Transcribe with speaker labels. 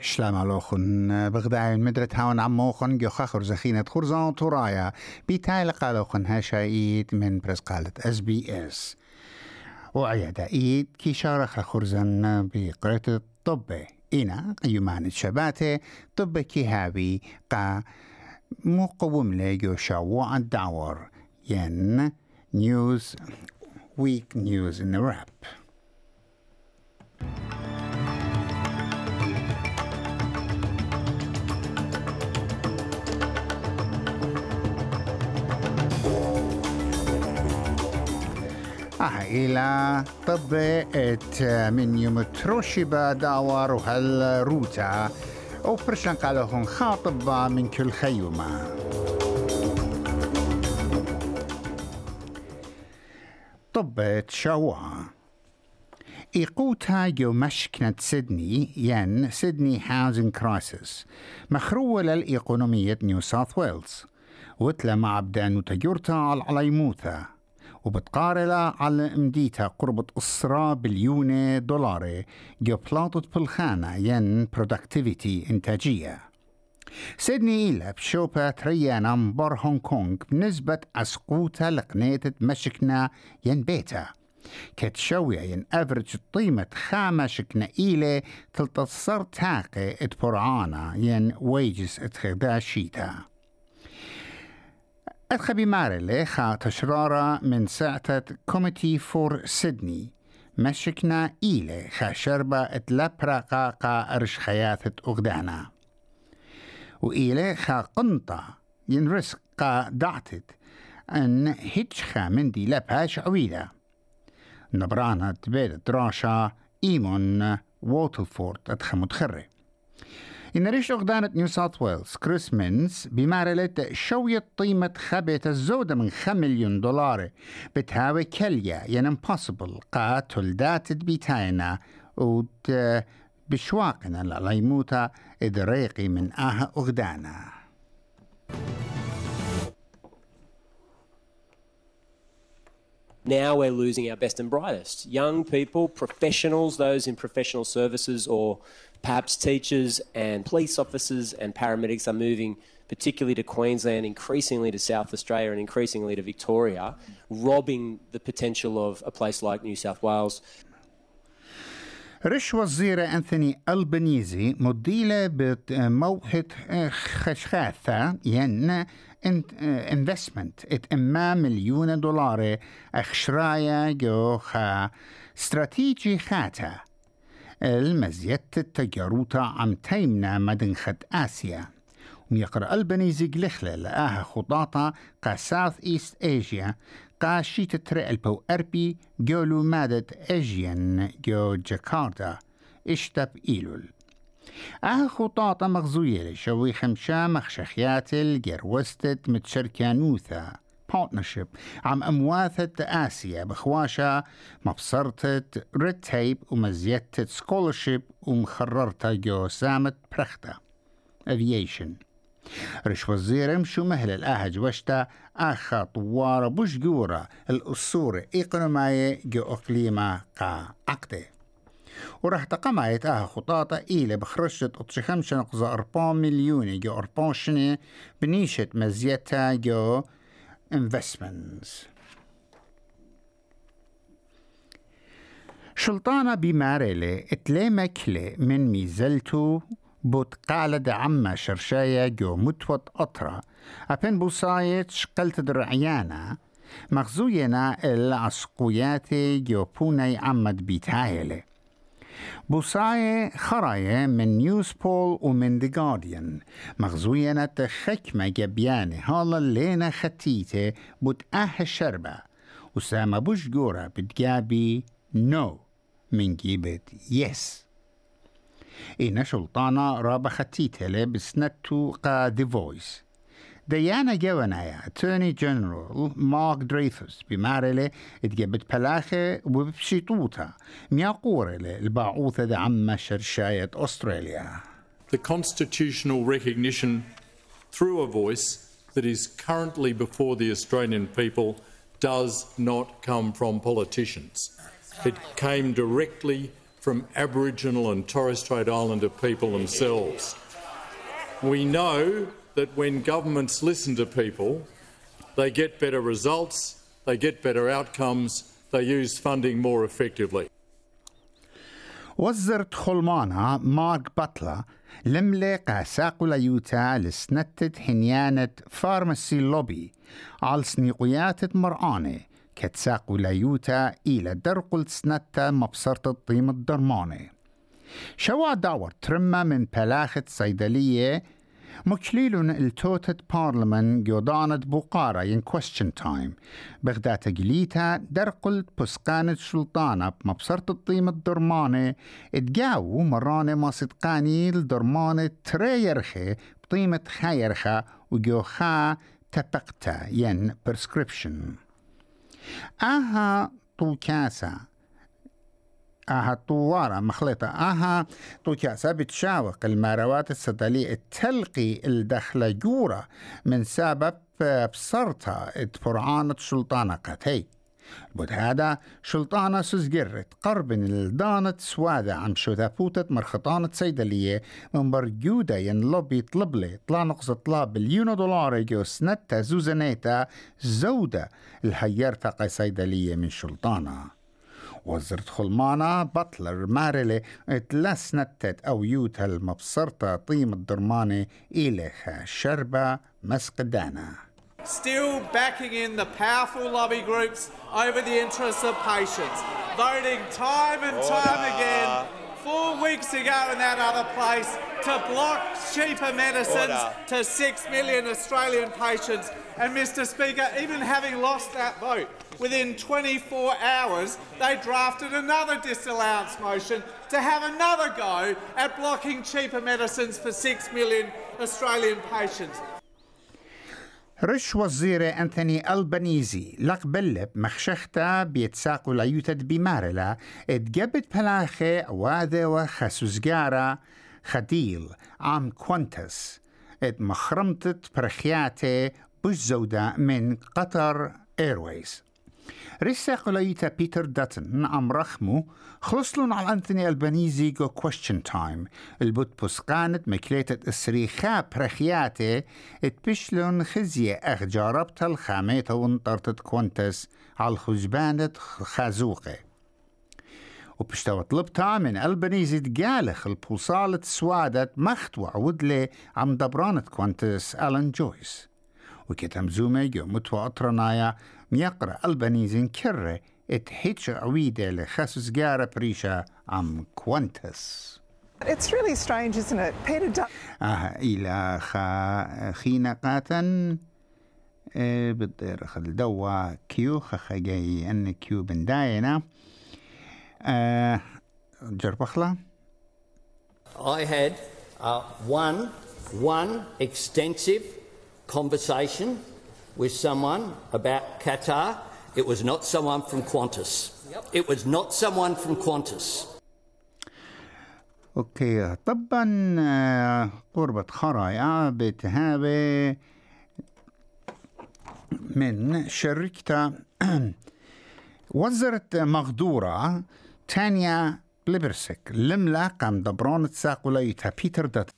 Speaker 1: شلام لوخن بغداي مدرت هاون عموخن جو خخر زخينة خرزان تورايا. بيتايل قالوخن هاشايد من برسقالة اس بي اس وعيادة إيد كي شارخ خرزن بقرية الطب إنا يمان الشباتة طب كيهابي قا مقوم لجو شاوع الدعور ين نيوز ويك نيوز in the إلى ات من يوم تروشيبا داور وهالروتا وبرشان قالهم خاطبة من كل خيومة. طبت شوا إيقوتها جو مشكنة سيدني ين سيدني هاوزن كرايسيس مخروة للإيقونومية نيو ساوث ويلز. وتلا مع بدان تجورتا على عليموثا وبتقارلا على مديتا قربة أسرة بليون دولار جو بلاطت بالخانة ين برودكتيفيتي إنتاجية. سيدني إلا بشوبة تريانا مبار هونغ كونغ بنسبة أسقوتا لقنيتة مشكنا ين بيتا كتشوية ين أفرج قيمة خامة شكنا إيلة تلتصر تاقي إتبرعانا ين ويجز اتخدا شيتا أدخبي مارلي خا تشرارة من ساعة كوميتي فور سيدني. مشكنا إيلة خا شربة قاقا أرش خياثة أغدانا وإيلة خا قنطة ينرسق قا دعتت أن هيتشخا من دي لبهاش عويلة. نبرانا تبيد دراشا إيمون ووتلفورد أدخى متخري إن ريش أغدانة نيو ساوث ويلز كريس مينز بمارلة شوية قيمة خبية الزودة من خم مليون دولار. بتهاوي كليا ين امبوسيبل قا تلدات بيتاينا ود بشواقنا لليموتا إدريقي من آها أغدانا.
Speaker 2: Now we're losing our best and brightest. Young people, professionals, those in professional services or perhaps teachers and police officers and paramedics are moving particularly to Queensland, increasingly to South Australia and increasingly to Victoria, robbing the potential of a place like New South Wales.
Speaker 1: رش وزير أنثوني ألبنيزي مديلة بموحة خشخاثة ين انفستمنت إت إما مليون دولار اخشرايا جو خا استراتيجي خاتا المزيت التجاروتا عم تيمنا مدن خد آسيا. ويقرأ البنيزي قلخلة لآها خطاطة. قا ساوث ايست ايجيا قا شيت تري البو أربي. جولو مادت ايجيان جو جاكارتا. إشتب إيلول. آه خطاطة مغزوية لشوي خمشا مخشخيات الجروستت متشركانوثا بارتنرشيب عم أمواثة آسيا بخواشا مبصرتة ريد تيب ومزيتة سكولرشيب ومخررتا جو سامت برختا افييشن رش وزير مشو مهل الآهج وشتا آخا طوارة بوش جورة الأسورة إقنماية جو أقليمة قا عقده وراح تقمعت آها خطاطة إيلة بخرجت أطشخمشة نقزة أربعة مليون جو أربعة شنة بنيشة مزيتا جو investments. شلطانة بمارلة اتلي مكلة من ميزلتو بوت قالد عما شرشايا جو متوت أطرة أبن بوصايت شقلت درعيانا. مغزوينا العسقوياتي جو بوني عمد بيتايلة بوصاية خراية من نيوز بول ومن دي جارديان مغزوينة خكمة جبيانة هالا لينا ختيتة بوت آه الشربة وسامة بوش جورة بتجابي نو. من جيبت يس إنا شلطانة رابا ختيتة بسنتو قا دي فويس ديانا جوانايا اتورني جنرال مارك دريفوس بمارلة اتجبت بلاخة وبشيطوطة مياقورة الباعوثة دعم شرشاية أستراليا
Speaker 3: The constitutional recognition through a voice that is currently before the Australian people does not come from politicians. It came directly from Aboriginal and Torres Strait Islander people themselves. We know that when governments listen to people, they get better results, they get better outcomes, they use funding more effectively.
Speaker 1: وزرت خلمانا مارك باتلا لملق ساقو ليوتا لسنتت حنيانة فارماسي لوبي على سنيقيات مرآنة كتساقو ليوتا إلى درقل سنتا مبصرة الطيم الدرمانة شوا داور ترمى من بلاخة صيدلية مكليلون التوتت بارلمان جودانت بوقارا ين question تايم بغدات جليتا در قلت بسقانت شلطانة بمبصرة الطيم الدرمانة. اتجاو مرانة ما صدقاني الدرمانة تريرخي بطيمة خيرخة وجوخا تبقتا ين prescription. آها طوكاسا آها طوارة مخلطة. آها طوكاسا بتشاوق الماروات الصيدلية التلقي الدخل جورة من سبب بصرتها اتبرعانة شلطانة قتي بود هذا شلطانة سزجرت قرب الدانة سوادة عم شوثابوتة مرخطانة صيدلية من برجودة ين لوبي طلب طلع نقص طلاب بليون دولار جو سنتا زوزنيتا زودة الهيرتا قي صيدلية من شلطانة وزرت خلمانا بطلر مارلي اتلسنتت أو يوتا المبصرة طيم الدرماني إليخا شربة مسقدانا
Speaker 4: still backing in the powerful lobby groups over the interests of patients, voting time and time again, four weeks ago in that other place, to block cheaper medicines
Speaker 5: Order.
Speaker 4: to six million Australian patients. And Mr. Speaker, even having lost that vote, within 24 hours, they drafted another disallowance motion to have another go at blocking cheaper medicines for six million Australian patients.
Speaker 1: رش وزير أنثوني ألبانيزي لقبلب مخشختا بيتساقو ليوتد بمارلا اتجبت بلاخي واذا وخسوزجارا خديل عام كوانتس. ات مخرمتت برخياتي بش زودة من قطر إيرويز. رسا قليتا بيتر داتن عم رخمو. خلصلون على أنثوني ألبانيزي جو question تايم البوت بسقانت مكليتة السريخا برخياتي. اتبشلون خزية اخ جاربت الخاميتا وانطرتت كونتس. على الخزبانة خازوقة وبشتوى طلبتها من البنيزي تقالخ البوصالة سوادة مختوع ودلي عم دبرانة كوانتس ألان جويس. وكتم زومي جو متوى أطرنايا ميقرأ البنيزين كرة اتحيتش عويدة لخسوس جارة بريشة عم كوانتس
Speaker 6: It's really strange, isn't it? Peter Dutton.
Speaker 1: آه إلى خا خينقاتا آه بالدير خل دوا كيو خخا جاي أن كيو بنداينا آه جربخلا
Speaker 5: I had uh, one, one extensive conversation with someone about Qatar. It was not someone from Qantas. It was not someone from Qantas.
Speaker 1: أوكي طبعا آه، قربة خرايا بتهابة من شركة وزرت مغدورة تانيا ليبرسك لملا قام دبرون تساقو ليتا بيتر دات